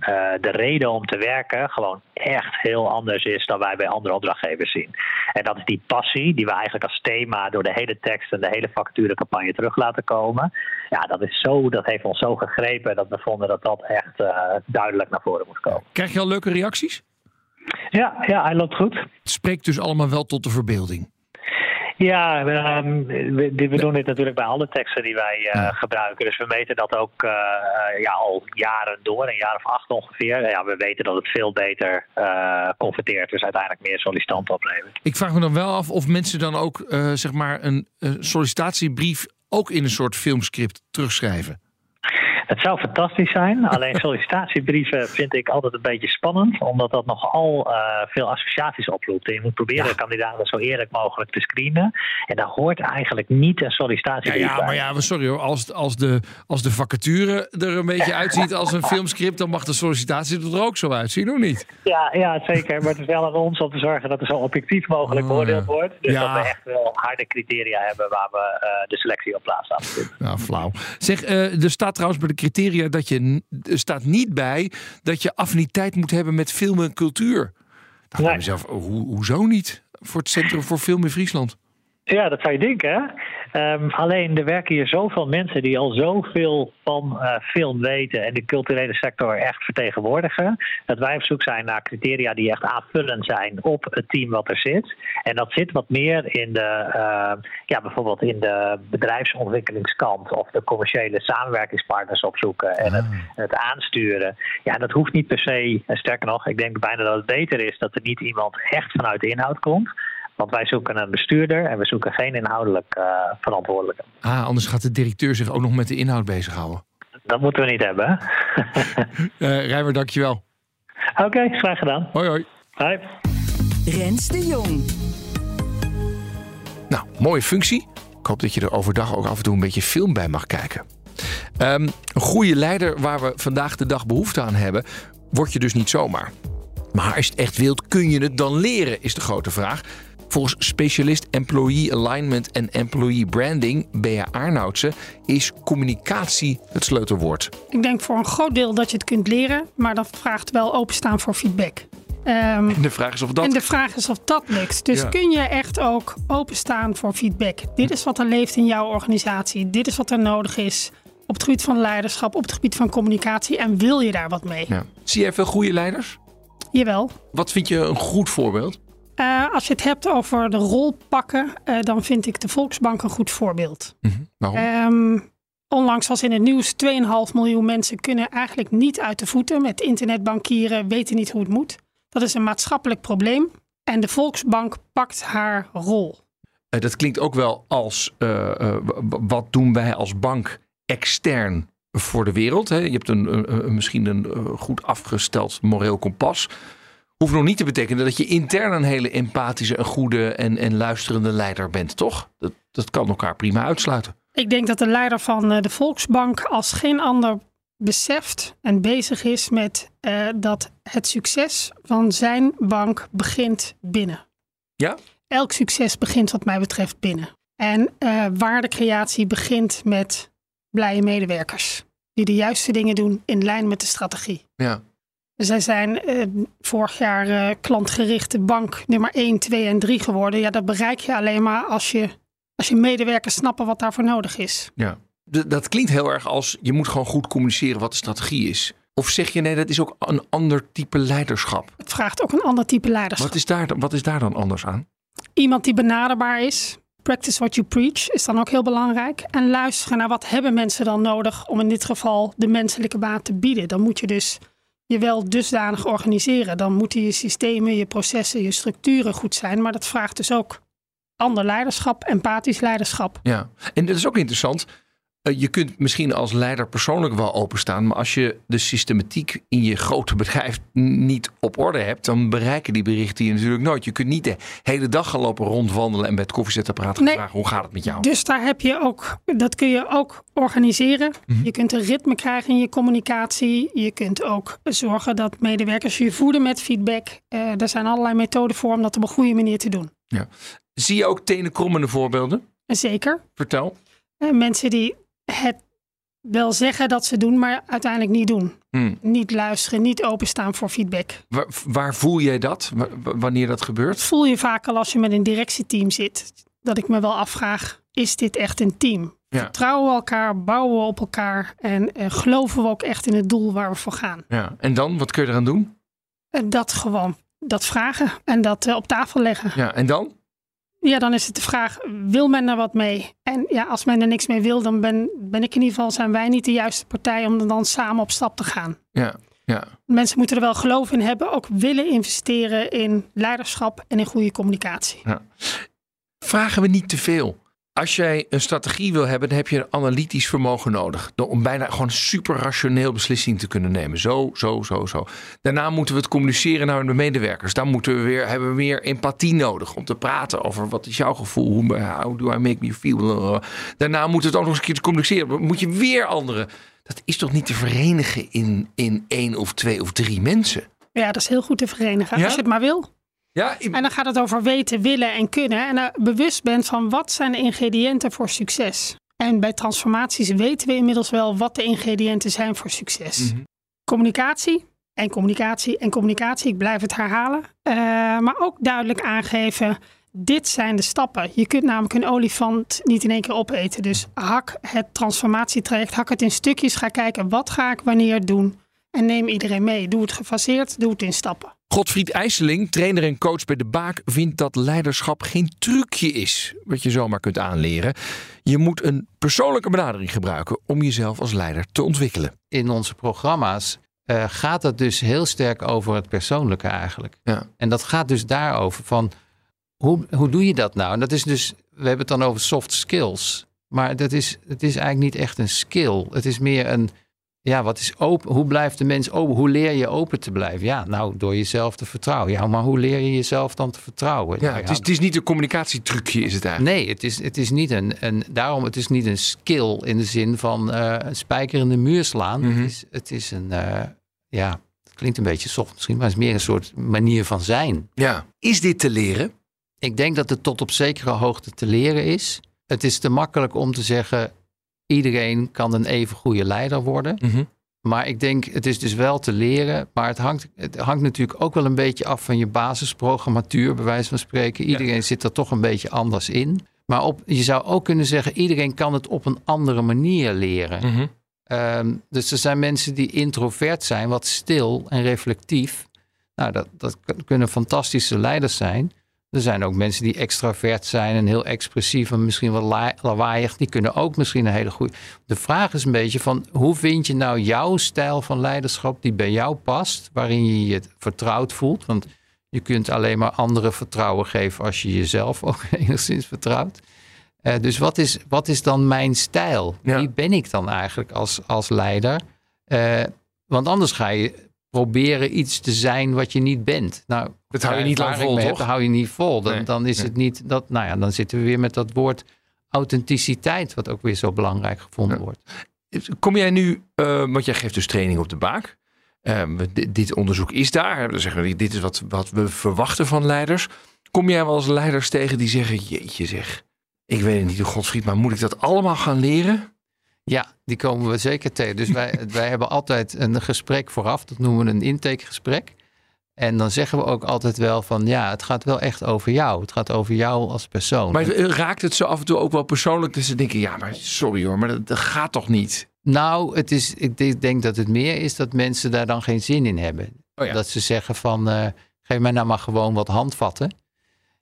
de reden om te werken gewoon echt heel anders is dan wij bij andere opdrachtgevers zien. En dat is die passie die we eigenlijk als thema door de hele tekst en de hele vacaturecampagne terug laten komen. Ja, dat is zo, dat heeft ons zo gegrepen dat we vonden dat dat echt duidelijk naar voren moest komen. Krijg je al leuke reacties? Ja, ja, hij loopt goed. Het spreekt dus allemaal wel tot de verbeelding. Ja, um, we, we, doen dit natuurlijk bij alle teksten die wij uh, gebruiken. Dus we meten dat ook uh, ja, al jaren door, een jaar of acht ongeveer. Ja, we weten dat het veel beter uh, converteert, dus uiteindelijk meer sollicitanten oplevert. Ik vraag me dan wel af of mensen dan ook zeg maar een sollicitatiebrief ook in een soort filmscript terugschrijven. Het zou fantastisch zijn. Alleen sollicitatiebrieven vind ik altijd een beetje spannend, omdat dat nogal uh, veel associaties oproept. En je moet proberen ja. kandidaten zo eerlijk mogelijk te screenen. En daar hoort eigenlijk niet een sollicitatiebrief ja, ja, maar ja, sorry hoor. Als, als, de, als de vacature er een beetje uitziet als een filmscript, dan mag de sollicitatie er ook zo uitzien, of niet? Ja, ja, zeker. Maar het is wel aan ons om te zorgen dat er zo objectief mogelijk beoordeeld oh, wordt. Dus dat we echt wel harde criteria hebben waar we uh, de selectie op plaatsen. Nou, flauw. Zeg, uh, er staat trouwens bij de criteria dat je er staat niet bij dat je affiniteit moet hebben met film en cultuur. Dan ik mezelf, ho hoezo niet? Voor het Centrum voor Film in Friesland. Ja, dat zou je denken. Hè? Um, alleen er werken hier zoveel mensen die al zoveel van uh, film weten en de culturele sector echt vertegenwoordigen. Dat wij op zoek zijn naar criteria die echt aanvullend zijn op het team wat er zit. En dat zit wat meer in de, uh, ja, bijvoorbeeld in de bedrijfsontwikkelingskant of de commerciële samenwerkingspartners opzoeken en het, Ah. het aansturen. Ja, dat hoeft niet per se, en sterker nog, ik denk bijna dat het beter is dat er niet iemand echt vanuit de inhoud komt. Want wij zoeken een bestuurder en we zoeken geen inhoudelijk uh, verantwoordelijke. Ah, anders gaat de directeur zich ook nog met de inhoud bezighouden. Dat moeten we niet hebben. uh, Rijmer, dankjewel. Oké, okay, graag gedaan. Hoi, hoi. Hoi. Rens de Jong. Nou, mooie functie. Ik hoop dat je er overdag ook af en toe een beetje film bij mag kijken. Um, een goede leider waar we vandaag de dag behoefte aan hebben, word je dus niet zomaar. Maar als je het echt wilt, kun je het dan leren, is de grote vraag. Volgens specialist Employee Alignment en Employee Branding, Bea Arnoudsen, is communicatie het sleutelwoord. Ik denk voor een groot deel dat je het kunt leren, maar dat vraagt wel openstaan voor feedback. Um, en de vraag is of dat. En de vraag is of dat lukt. Dus ja. kun je echt ook openstaan voor feedback? Dit is wat er leeft in jouw organisatie. Dit is wat er nodig is op het gebied van leiderschap, op het gebied van communicatie. En wil je daar wat mee? Ja. Zie jij veel goede leiders? Jawel. Wat vind je een goed voorbeeld? Uh, als je het hebt over de rol pakken, uh, dan vind ik de Volksbank een goed voorbeeld. Mm -hmm. Waarom? Um, onlangs was in het nieuws 2,5 miljoen mensen kunnen eigenlijk niet uit de voeten met internetbankieren, weten niet hoe het moet. Dat is een maatschappelijk probleem en de Volksbank pakt haar rol. Uh, dat klinkt ook wel als wat doen wij als bank extern voor de wereld. Hè? Je hebt een, een, misschien een goed afgesteld moreel kompas. Hoeft nog niet te betekenen dat je intern een hele empathische, een goede en, en luisterende leider bent, toch? Dat, dat kan elkaar prima uitsluiten. Ik denk dat de leider van de Volksbank als geen ander beseft en bezig is met uh, dat het succes van zijn bank begint binnen. Ja? Elk succes begint wat mij betreft binnen. En uh, waardecreatie begint met blije medewerkers die de juiste dingen doen in lijn met de strategie. Ja. Zij zijn uh, vorig jaar uh, klantgerichte bank nummer 1, 2 en 3 geworden. Ja, dat bereik je alleen maar als je, als je medewerkers snappen wat daarvoor nodig is. Ja, D dat klinkt heel erg als je moet gewoon goed communiceren wat de strategie is. Of zeg je nee, dat is ook een ander type leiderschap? Het vraagt ook een ander type leiderschap. Wat is daar, wat is daar dan anders aan? Iemand die benaderbaar is. Practice what you preach is dan ook heel belangrijk. En luisteren naar wat hebben mensen dan nodig om in dit geval de menselijke baat te bieden. Dan moet je dus je wel dusdanig organiseren. Dan moeten je systemen, je processen, je structuren goed zijn. Maar dat vraagt dus ook ander leiderschap, empathisch leiderschap. Ja, en dat is ook interessant. Eh, je kunt misschien als leider persoonlijk wel openstaan, maar als je de systematiek in je grote bedrijf niet op orde hebt, dan bereiken die berichten je natuurlijk nooit. Je kunt niet de hele dag gaan lopen rondwandelen en bij het koffiezetapparaat gaan Nee. vragen hoe gaat het met jou? Dus daar heb je ook, dat kun je ook organiseren. Mhm. Je kunt een ritme krijgen in je communicatie. Je kunt ook zorgen dat medewerkers je voeden met feedback. Eh, er zijn allerlei methoden voor om dat op een goede manier te doen. Zie je ook tenenkrommende voorbeelden? En zeker Vertel. eh, mensen die het wel zeggen dat ze doen, maar uiteindelijk niet doen. Hmm. Niet luisteren, niet openstaan voor feedback. Waar, waar voel jij dat? Wa- wa- wanneer dat Dat gebeurt? voel je vaak al als je met een directieteam zit. Dat ik me wel afvraag, is dit echt een team? Ja. Vertrouwen we elkaar, bouwen we op elkaar en geloven we ook echt in het doel waar we voor gaan? Ja. En dan, wat kun je eraan doen? En dat gewoon, dat vragen en dat eh, op tafel leggen. Ja. En dan? Ja, dan is het de vraag, wil men er wat mee? En ja, als men er niks mee wil, dan ben, ben ik in ieder geval, zijn wij niet de juiste partij om er dan samen op stap te gaan. Ja. Ja. Mensen moeten er wel geloof in hebben, ook willen investeren in leiderschap en in goede communicatie. Vragen we niet te veel? Als jij een strategie wil hebben, dan heb je een analytisch vermogen nodig. Om bijna gewoon super rationeel beslissing te kunnen nemen. Zo, zo, zo, zo. Daarna moeten we het communiceren naar de medewerkers. Dan moeten we weer, hebben we meer empathie nodig om te praten over wat is jouw gevoel. Hoe, how do I make me feel? Daarna moet het ook nog eens een keer communiceren. Moet je weer anderen. Dat is toch niet te verenigen in, in één of twee of drie mensen? Ja, dat is heel goed te verenigen, Ja? als je het maar wil. Ja, ik- En dan gaat het over weten, willen en kunnen. En er bewust bent van wat zijn de ingrediënten voor succes. En bij transformaties weten we inmiddels wel wat de ingrediënten zijn voor succes. Mhm. Communicatie en communicatie en communicatie. Ik blijf het herhalen. Eh, maar ook duidelijk aangeven, dit zijn de stappen. Je kunt namelijk een olifant niet in één keer opeten. Dus hak het transformatietraject, hak het in stukjes. Ga kijken, wat ga ik wanneer doen? En neem iedereen mee. Doe het gefaseerd, doe het in stappen. Godfried IJsseling, trainer en coach bij De Baak, vindt dat leiderschap geen trucje is wat je zomaar kunt aanleren. Je moet een persoonlijke benadering gebruiken om jezelf als leider te ontwikkelen. in onze programma's eh, gaat het dus heel sterk over het persoonlijke eigenlijk. Ja. En dat gaat dus daarover van hoe, hoe doe je dat nou? En dat is dus, we hebben het dan over soft skills. Maar dat is, het is eigenlijk niet echt een skill. Het is meer een, ja, wat is open? Hoe blijft de mens open? Hoe leer je open te blijven? Ja, nou, door jezelf te vertrouwen. Ja, maar hoe leer je jezelf dan te vertrouwen? Ja, Nou het, is, het is niet een communicatietrucje, is het eigenlijk. Nee, het is, het is niet een, een. Daarom, het is niet een skill in de zin van eh, een spijker in de muur slaan. Mhm. het, is, het is een. eh, ja, het klinkt een beetje soft misschien, maar het is meer een soort manier van zijn. Ja. Is dit te leren? Ik denk dat het tot op zekere hoogte te leren is. Het is te makkelijk om te zeggen. Iedereen kan een even goede leider worden. Mhm. Maar ik denk, het is dus wel te leren. Maar het hangt, het hangt natuurlijk ook wel een beetje af van je basisprogrammatuur, bij wijze van spreken. Iedereen zit er toch een beetje anders in. Maar op, je zou ook kunnen zeggen, iedereen kan het op een andere manier leren. Mhm. Ehm, dus er zijn mensen die introvert zijn, wat stil en reflectief. Nou, dat, dat kun- kunnen fantastische leiders zijn. Er zijn ook mensen die extravert zijn en heel expressief en misschien wel la- lawaaiig. Die kunnen ook misschien een hele goede. De vraag is een beetje van hoe vind je nou jouw stijl van leiderschap die bij jou past, waarin je je vertrouwd voelt. Want je kunt alleen maar anderen vertrouwen geven als je jezelf ook enigszins vertrouwt. Eh, dus wat is, wat is dan mijn stijl? Ja. Wie ben ik dan eigenlijk als, als leider? Eh, want anders ga je proberen iets te zijn wat je niet bent. Nou, Dat hou je niet lang vol, Dat hou je niet vol. Dan, Nee. dan is Nee. het niet dat. Nou ja, dan zitten we weer met dat woord authenticiteit, wat ook weer zo belangrijk gevonden Ja. wordt. Kom jij nu, eh, want jij geeft dus training op de baak. Eh, dit, dit onderzoek is daar. Dan zeggen we, dit is wat, wat we verwachten van leiders. Kom jij wel eens leiders tegen die zeggen, jeetje zeg, ik weet het niet, Godfried, maar moet ik dat allemaal gaan leren? Ja, die komen we zeker tegen. Dus wij, wij hebben altijd een gesprek vooraf. Dat noemen we een intakegesprek. En dan zeggen we ook altijd wel van ja, het gaat wel echt over jou. Het gaat over jou als persoon. Maar eh, raakt het zo af en toe ook wel persoonlijk dat ze denken, ja, maar sorry hoor, maar dat, dat gaat toch niet? Nou, het is, ik de- denk dat het meer is dat mensen daar dan geen zin in hebben. Oh ja. Dat ze zeggen van, eh, geef mij nou maar gewoon wat handvatten.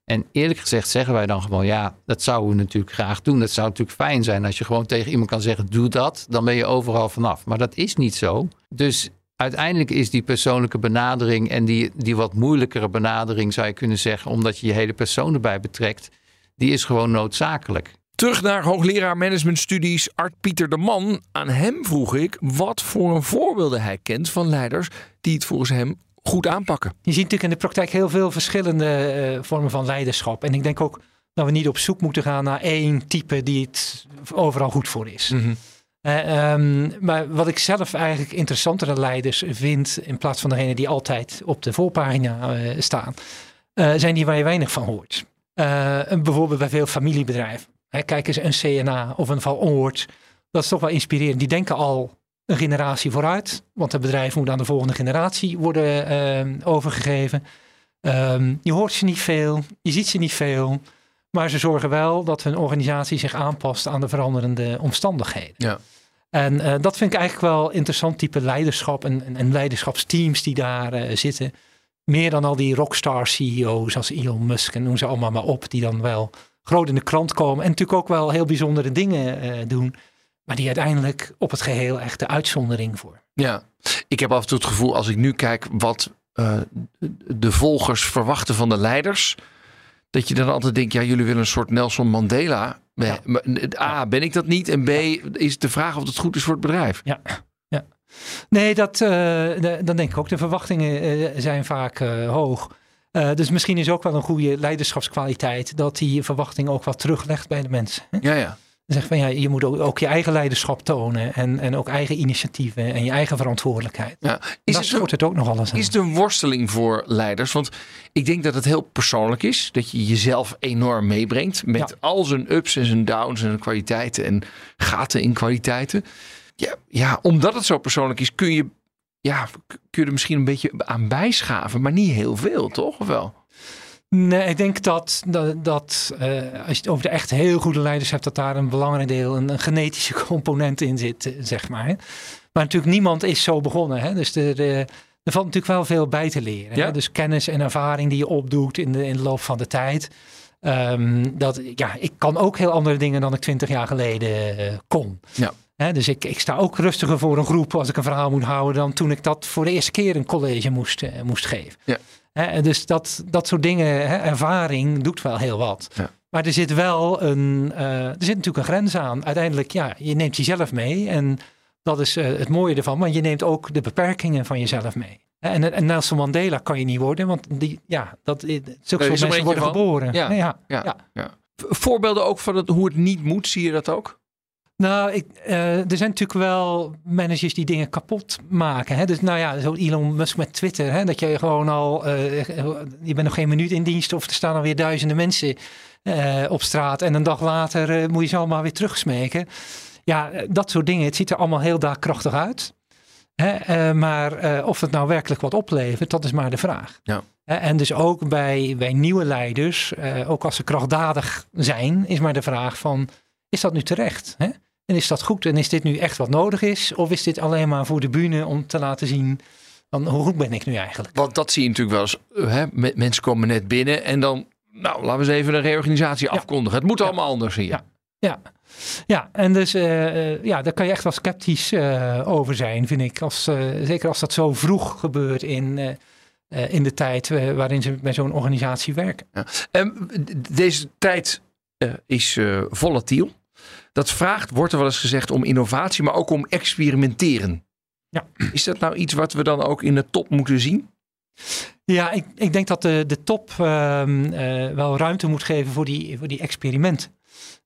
En eerlijk gezegd zeggen wij dan gewoon, ja, dat zouden we natuurlijk graag doen. Dat zou natuurlijk fijn zijn als je gewoon tegen iemand kan zeggen, doe dat. Dan ben je overal vanaf. Maar dat is niet zo. Dus uiteindelijk is die persoonlijke benadering en die, die wat moeilijkere benadering, zou je kunnen zeggen, omdat je je hele persoon erbij betrekt, die is gewoon noodzakelijk. Terug naar hoogleraar managementstudies Art Pieter de Man. Aan hem vroeg ik wat voor voorbeelden hij kent van leiders die het volgens hem goed aanpakken. Je ziet natuurlijk in de praktijk heel veel verschillende eh, vormen van leiderschap. En ik denk ook dat we niet op zoek moeten gaan naar één type die het overal goed voor is. Eh, ehm, maar wat ik zelf eigenlijk interessantere leiders vind, in plaats van degene die altijd op de voorpagina eh, staan, zijn die waar je weinig van hoort. Bijvoorbeeld bij veel familiebedrijven. Hè, kijk eens een CNA of een Van Oort. Dat is toch wel inspirerend. Die denken al een generatie vooruit, want het bedrijf moet aan de volgende generatie worden eh, overgegeven. Ehm, je hoort ze niet veel, je ziet ze niet veel. Maar ze zorgen wel dat hun organisatie zich aanpast aan de veranderende omstandigheden. Ja. En eh, dat vind ik eigenlijk wel interessant type leiderschap en, en, en leiderschapsteams die daar eh, zitten. Meer dan al die rockstar CEO's als Elon Musk en noem ze allemaal maar op. Die dan wel groot in de krant komen en natuurlijk ook wel heel bijzondere dingen eh, doen. Maar die uiteindelijk op het geheel echt de uitzondering voor. Ja, ik heb af en toe het gevoel als ik nu kijk wat eh, de volgers verwachten van de leiders. Dat je dan altijd denkt, ja, jullie willen een soort Nelson Mandela. Ja. Maar, A, ben ik dat niet? En B, is de vraag of het goed is voor het bedrijf. Ja, ja. Nee, dat, eh, de- dan denk ik ook. De verwachtingen eh, zijn vaak eh, hoog. Eh, dus misschien is ook wel een goede leiderschapskwaliteit dat die verwachting ook wat teruglegt bij de mensen. hè? Ja, ja. Zeg van ja, je moet ook, ook je eigen leiderschap tonen en, en ook eigen initiatieven en je eigen verantwoordelijkheid. ja. Is, Daar het het ook nog alles aan. is het een worsteling voor leiders? Want ik denk dat het heel persoonlijk is. Dat je jezelf enorm meebrengt. Met Ja. al zijn ups en zijn downs en kwaliteiten en gaten in kwaliteiten. Ja, ja, omdat het zo persoonlijk is, kun je, ja, kun je er misschien een beetje aan bijschaven. Maar niet heel veel, toch? Of wel? Nee, ik denk dat, dat, dat eh, als je het over de echt heel goede leiders hebt, dat daar een belangrijk deel, een, een genetische component in zit, eh, zeg maar. Maar natuurlijk, niemand is zo begonnen. Hè? Dus er, valt natuurlijk wel veel bij te leren. Ja. Hè? Dus kennis en ervaring die je opdoet in de, in de loop van de tijd. Ehm, dat, ja, ik kan ook heel andere dingen dan ik twintig jaar geleden eh, kon. Ja. Hè, dus ik, ik sta ook rustiger voor een groep als ik een verhaal moet houden dan toen ik dat voor de eerste keer een college moest, moest geven. Ja. Hè, dus dat, dat soort dingen, hè, ervaring doet wel heel wat. Ja. Maar er zit wel een, eh, er zit natuurlijk een grens aan. Uiteindelijk, ja, je neemt jezelf mee en dat is eh, het mooie ervan. Maar je neemt ook de beperkingen van jezelf mee. Hè, En, en Nelson Mandela kan je niet worden, want die, ja, dat, zulke mensen worden van. geboren. Ja. Nee, ja, Ja, ja. ja. V- Voorbeelden ook van het, hoe het niet moet, zie je dat ook? Nou, ik, eh, er zijn natuurlijk wel managers die dingen kapot maken. Hè? Dus nou ja, zo Elon Musk met Twitter. Hè? Dat je gewoon al, eh, je bent nog geen minuut in dienst of er staan alweer duizenden mensen eh, op straat. En een dag later moet je ze allemaal weer terugsmeken. Ja, dat soort dingen. Het ziet er allemaal heel daadkrachtig uit. Hè? Maar of het nou werkelijk wat oplevert, dat is maar de vraag. Ja. En dus ook bij, bij nieuwe leiders, ook als ze krachtdadig zijn, is maar de vraag van, is dat nu terecht? Hè? En is dat goed? En is dit nu echt wat nodig is? Of is dit alleen maar voor de bühne om te laten zien van hoe goed ben ik nu eigenlijk? Want dat zie je natuurlijk wel eens. Hè? Me- Mensen komen net binnen en dan, nou, laten we eens even een reorganisatie afkondigen. Het moet allemaal anders hier. Ja. Ja, ja en dus eh, eh, ja, daar kan je echt wel sceptisch eh, over zijn, vind ik. Als, zeker als dat zo vroeg gebeurt in, in de tijd waarin ze bij zo'n organisatie werken. En d- deze tijd is volatiel. Dat vraagt, wordt er wel eens gezegd, om innovatie, maar ook om experimenteren. Ja. Is dat nou iets wat we dan ook in de top moeten zien? Ja, ik, ik denk dat de, de top ehm, eh, wel ruimte moet geven voor die, voor die experimenten.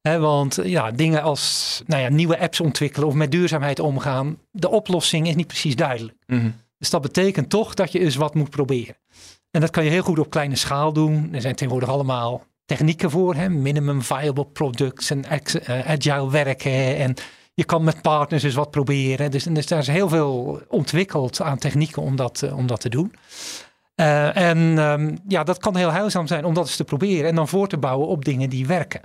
Hè, want ja, dingen als nou ja, nieuwe apps ontwikkelen of met duurzaamheid omgaan, de oplossing is niet precies duidelijk. Dus dat betekent toch dat je eens wat moet proberen. En dat kan je heel goed op kleine schaal doen. Er zijn tegenwoordig allemaal technieken voor, hè? minimum viable products en eh, agile werken. En je kan met partners eens wat proberen. Dus, dus daar is heel veel ontwikkeld aan technieken om dat, eh, om dat te doen. Eh, en ehm, ja, dat kan heel heilzaam zijn om dat eens te proberen en dan voor te bouwen op dingen die werken.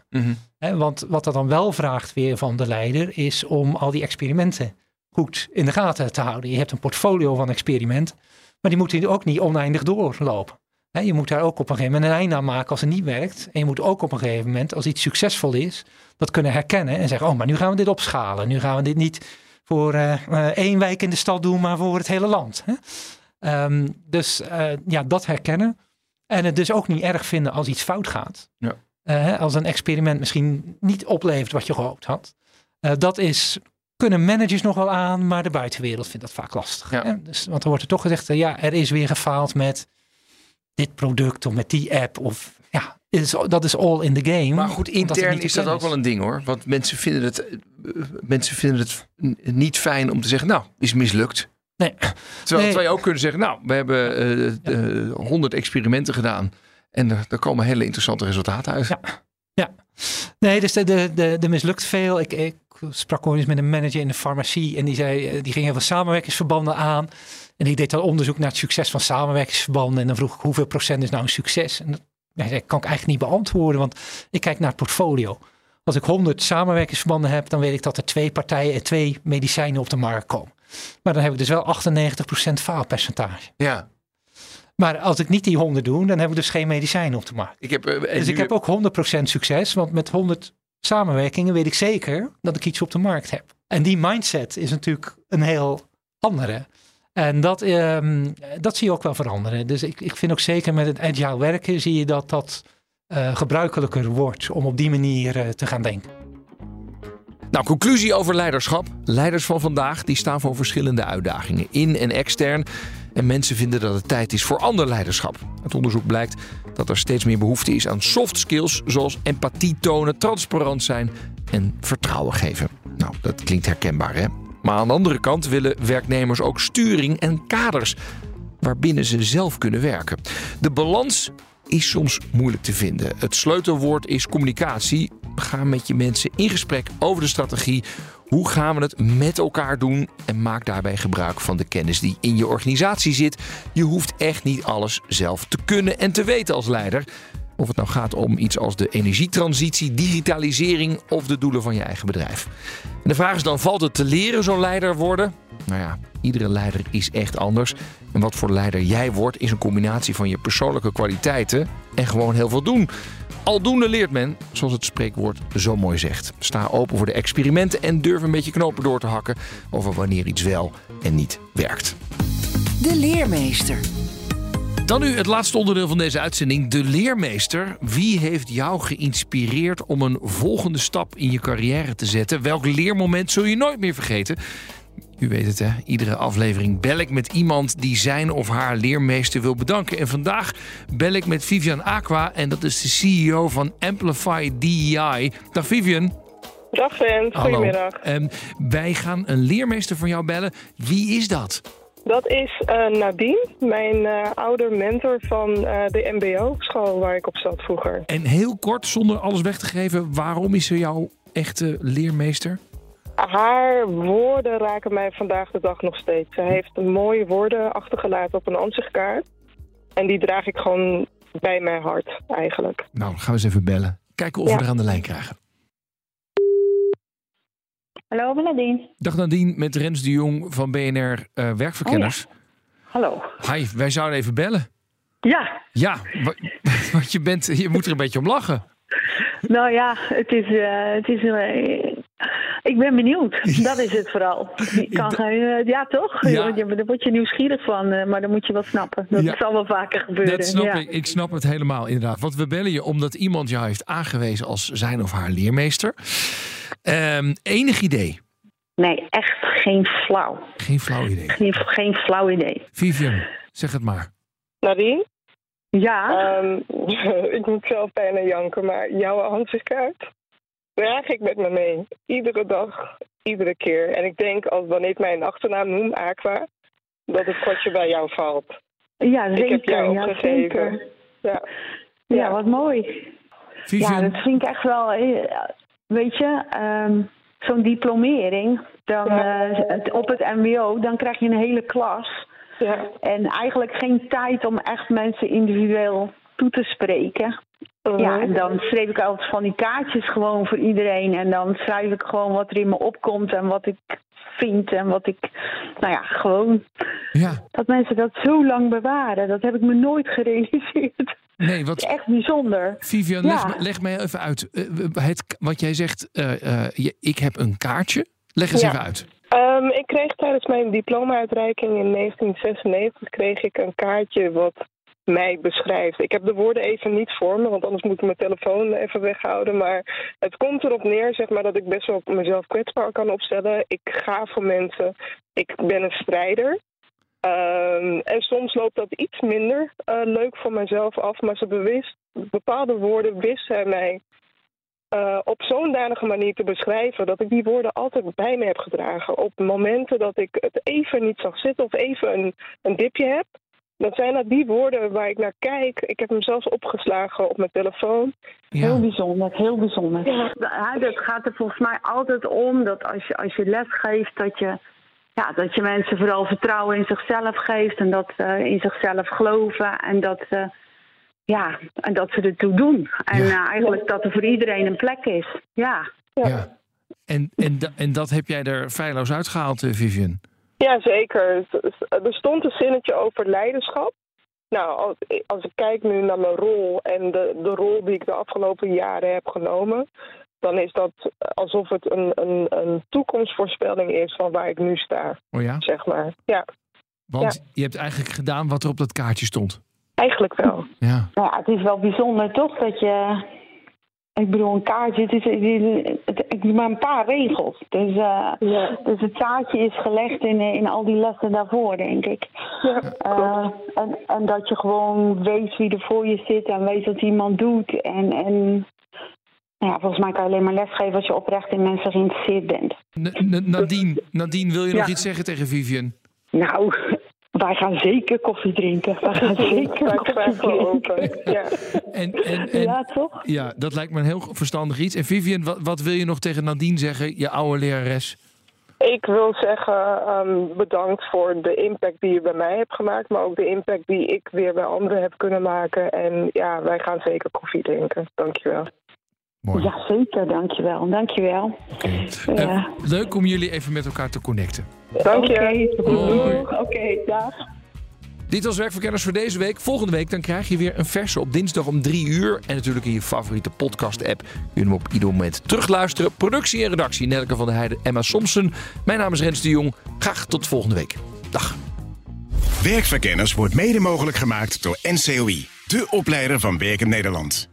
Hè, want wat dat dan wel vraagt weer van de leider is om al die experimenten goed in de gaten te houden. Je hebt een portfolio van experimenten, maar die moeten ook niet oneindig doorlopen. Hè, je moet daar ook op een gegeven moment een einde aan maken als het niet werkt. En je moet ook op een gegeven moment, als iets succesvol is, dat kunnen herkennen en zeggen, oh, maar nu gaan we dit opschalen. Nu gaan we dit niet voor eh, eh, één wijk in de stad doen, maar voor het hele land. Hè? Ehm, dus eh, ja, dat herkennen. En het dus ook niet erg vinden als iets fout gaat. Ja. als een experiment misschien niet oplevert wat je gehoopt had. Dat is, kunnen managers nog wel aan, maar de buitenwereld vindt dat vaak lastig. Ja. Hè? Dus, want er wordt er toch gezegd, ja, er is weer gefaald met dit product of met die app. Of ja, is, dat is all in the game. Maar goed, intern is dat ook wel een ding hoor. Want mensen vinden het, eh, mensen vinden het niet fijn om te zeggen, nou, is mislukt. Nee. Terwijl, Nee. je ook kunnen zeggen, nou, we hebben eh, eh, 100 experimenten gedaan. En er, er komen hele interessante resultaten uit. Ja. Nee, dus de, de, de, de mislukt veel. Ik, ik sprak ooit eens met een manager in de farmacie en die zei, die ging heel veel samenwerkingsverbanden aan. En die deed dan onderzoek naar het succes van samenwerkingsverbanden. En dan vroeg ik hoeveel procent is nou een succes? En dat zei, kan ik eigenlijk niet beantwoorden, want ik kijk naar het portfolio. Als ik 100 samenwerkingsverbanden heb, dan weet ik dat er twee partijen en twee medicijnen op de markt komen. Maar dan heb ik dus wel 98% faalpercentage. Ja. Maar als ik niet die 100 doe, dan heb ik dus geen medicijnen op de markt. Ik heb, eh, Dus ik heb ook 100% succes, want met 100 samenwerkingen weet ik zeker dat ik iets op de markt heb. En die mindset is natuurlijk een heel andere. En dat, ehm, dat zie je ook wel veranderen. Dus ik, ik vind ook zeker met het agile werken zie je dat dat eh, gebruikelijker wordt om op die manier eh, te gaan denken. Nou, conclusie over leiderschap. Leiders van vandaag die staan voor verschillende uitdagingen, in- en extern. En mensen vinden dat het tijd is voor ander leiderschap. Het onderzoek blijkt dat er steeds meer behoefte is aan soft skills, zoals empathie tonen, transparant zijn en vertrouwen geven. Nou, dat klinkt herkenbaar, hè? Maar aan de andere kant willen werknemers ook sturing en kaders waarbinnen ze zelf kunnen werken. De balans is soms moeilijk te vinden. Het sleutelwoord is communicatie. Ga met je mensen in gesprek over de strategie. Hoe gaan we het met elkaar doen? En maak daarbij gebruik van de kennis die in je organisatie zit. Je hoeft echt niet alles zelf te kunnen en te weten als leider. Of het nou gaat om iets als de energietransitie, digitalisering of de doelen van je eigen bedrijf. En de vraag is dan, valt het te leren zo'n leider worden? Nou ja, iedere leider is echt anders. En wat voor leider jij wordt is een combinatie van je persoonlijke kwaliteiten en gewoon heel veel doen. Aldoende leert men, zoals het spreekwoord zo mooi zegt. Sta open voor de experimenten en durf een beetje knopen door te hakken over wanneer iets wel en niet werkt. De leermeester. Dan nu het laatste onderdeel van deze uitzending, de leermeester. Wie heeft jou geïnspireerd om een volgende stap in je carrière te zetten? Welk leermoment zul je nooit meer vergeten? U weet het hè, iedere aflevering bel ik met iemand die zijn of haar leermeester wil bedanken. En vandaag bel ik met Vivian Aqua en dat is de CEO van Amplify DEI. Dag Vivian. Dag Sven, goedemiddag. Ehm, wij gaan een leermeester van jou bellen. Wie is dat? Dat is eh, Nadine, mijn eh oude mentor van eh, de MBO-school waar ik op zat vroeger. En heel kort, zonder alles weg te geven, waarom is ze jouw echte leermeester? Haar woorden raken mij vandaag de dag nog steeds. Ze heeft mooie woorden achtergelaten op een ansichtkaart. En die draag ik gewoon bij mijn hart eigenlijk. Nou, dan gaan we eens even bellen. Kijken of Ja. we er aan de lijn krijgen. Hallo, ben Nadine. Dag Nadine, met Rens de Jong van BNR eh, Werkverkenners. Hallo. Hi, wij zouden even bellen. Ja, Ja, wa- want je, bent, je moet er een beetje om lachen. nou ja, het is. eh, het is eh, ik ben benieuwd. Dat is het vooral. Je kan geen, ja, toch? Ja. Daar word je nieuwsgierig van, maar dan moet je wel snappen. Dat Ja. zal wel vaker gebeuren. Dat snap ja. ik. Ik snap het helemaal, inderdaad. Want we bellen je omdat iemand jou heeft aangewezen als zijn of haar leermeester. Ehm, enig idee? Nee, echt geen flauw. Geen flauw idee. Geen, geen flauw idee. Vivian, zeg het maar. Nadine, Ja, ehm, ik moet zelf bijna janken, maar jouw ansichtkaart draag ik met me mee. Iedere dag, iedere keer. En ik denk, als wanneer ik mijn achternaam noem, Aqua, dat het kwartje bij jou valt. ja Ik zeker. heb jou ja, opgegeven. zeker. Ja. Ja, wat mooi. Vivian, Ja, dat vind ik echt wel. Weet je, ehm, zo'n diplomering, dan, Ja. eh, het- op het MBO, dan krijg je een hele klas. ja. En eigenlijk geen tijd om echt mensen individueel toe te spreken. Ja, en dan schreef ik altijd van die kaartjes gewoon voor iedereen. En dan schrijf ik gewoon wat er in me opkomt en wat ik vind en wat ik. Nou ja, gewoon. ja, Dat mensen dat zo lang bewaren, dat heb ik me nooit gerealiseerd. Nee, wat, is echt bijzonder. Vivian, Ja. leg, me- leg mij even uit. Eh, het, wat jij zegt, eh, eh, je- ik heb een kaartje. Leg eens Ja. even uit. Ehm, ik kreeg tijdens mijn diploma-uitreiking in 1996 kreeg ik een kaartje wat mij beschrijft. Ik heb de woorden even niet voor me, want anders moet ik mijn telefoon even weghouden. Maar het komt erop neer zeg maar, dat ik best wel mezelf kwetsbaar kan opstellen. Ik ga voor mensen. Ik ben een strijder. Ehm, en soms loopt dat iets minder uh, leuk voor mezelf af. Maar ze bewust, bepaalde woorden wist zij mij uh, op zo'n danige manier te beschrijven dat ik die woorden altijd bij me heb gedragen. Op momenten dat ik het even niet zag zitten of even een, een dipje heb. Dan zijn dat die woorden waar ik naar kijk. Ik heb hem zelfs opgeslagen op mijn telefoon. Heel bijzonder, heel bijzonder. Ja. Het gaat er volgens mij altijd om dat als je, als je les geeft, dat je, ja, dat je mensen vooral vertrouwen in zichzelf geeft en dat ze in zichzelf geloven en dat ze ja, en dat ze ertoe doen. En uh, eigenlijk dat er voor iedereen een plek is. Ja. ja. En, en, en dat heb jij er feilloos uitgehaald, eh, Vivian? Ja, zeker. Er stond een zinnetje over leiderschap. Nou, als, als ik kijk nu naar mijn rol en de, de rol die ik de afgelopen jaren heb genomen, dan is dat alsof het een, een, een toekomstvoorspelling is van waar ik nu sta. Oh ja? Zeg maar. Ja. Want je hebt eigenlijk gedaan wat er op dat kaartje stond. Eigenlijk wel. Ja. Nou ja, het is wel bijzonder toch dat je. Ik bedoel, een kaartje, het is, het is maar een paar regels. Dus, uh, ja. dus het zaadje is gelegd in, in al die lessen daarvoor, denk ik. Ja, uh, en, en dat je gewoon weet wie er voor je zit en weet wat iemand doet. En, en ja, volgens mij kan je alleen maar lesgeven als je oprecht in mensen geïnteresseerd bent. N Nadine, Nadine, wil je nog iets zeggen tegen Vivian? Nou, wij gaan zeker koffie drinken. Wij gaan zeker koffie drinken. Ja. En, en, en, ja, toch? Ja, dat lijkt me een heel verstandig iets. En Vivian, wat, wat wil je nog tegen Nadine zeggen, je oude lerares? Ik wil zeggen um, bedankt voor de impact die je bij mij hebt gemaakt, maar ook de impact die ik weer bij anderen heb kunnen maken. En ja, wij gaan zeker koffie drinken. Dankjewel. Mooi. Ja, zeker. Dankjewel. Dankjewel. Okay. Ja. Uh, leuk om jullie even met elkaar te connecten. Dank je. Oké, okay, dag. Dit was Werkverkenners voor deze week. Volgende week dan krijg je weer een verse op dinsdag om 3 uur. En natuurlijk in je favoriete podcast-app. Je kunt hem op ieder moment terugluisteren. Productie en redactie Nelke van der Heijden, Emma Somsen. Mijn naam is Rens de Jong. Graag tot volgende week. Dag. Werkverkenners wordt mede mogelijk gemaakt door NCOI. De opleider van Werken Nederland.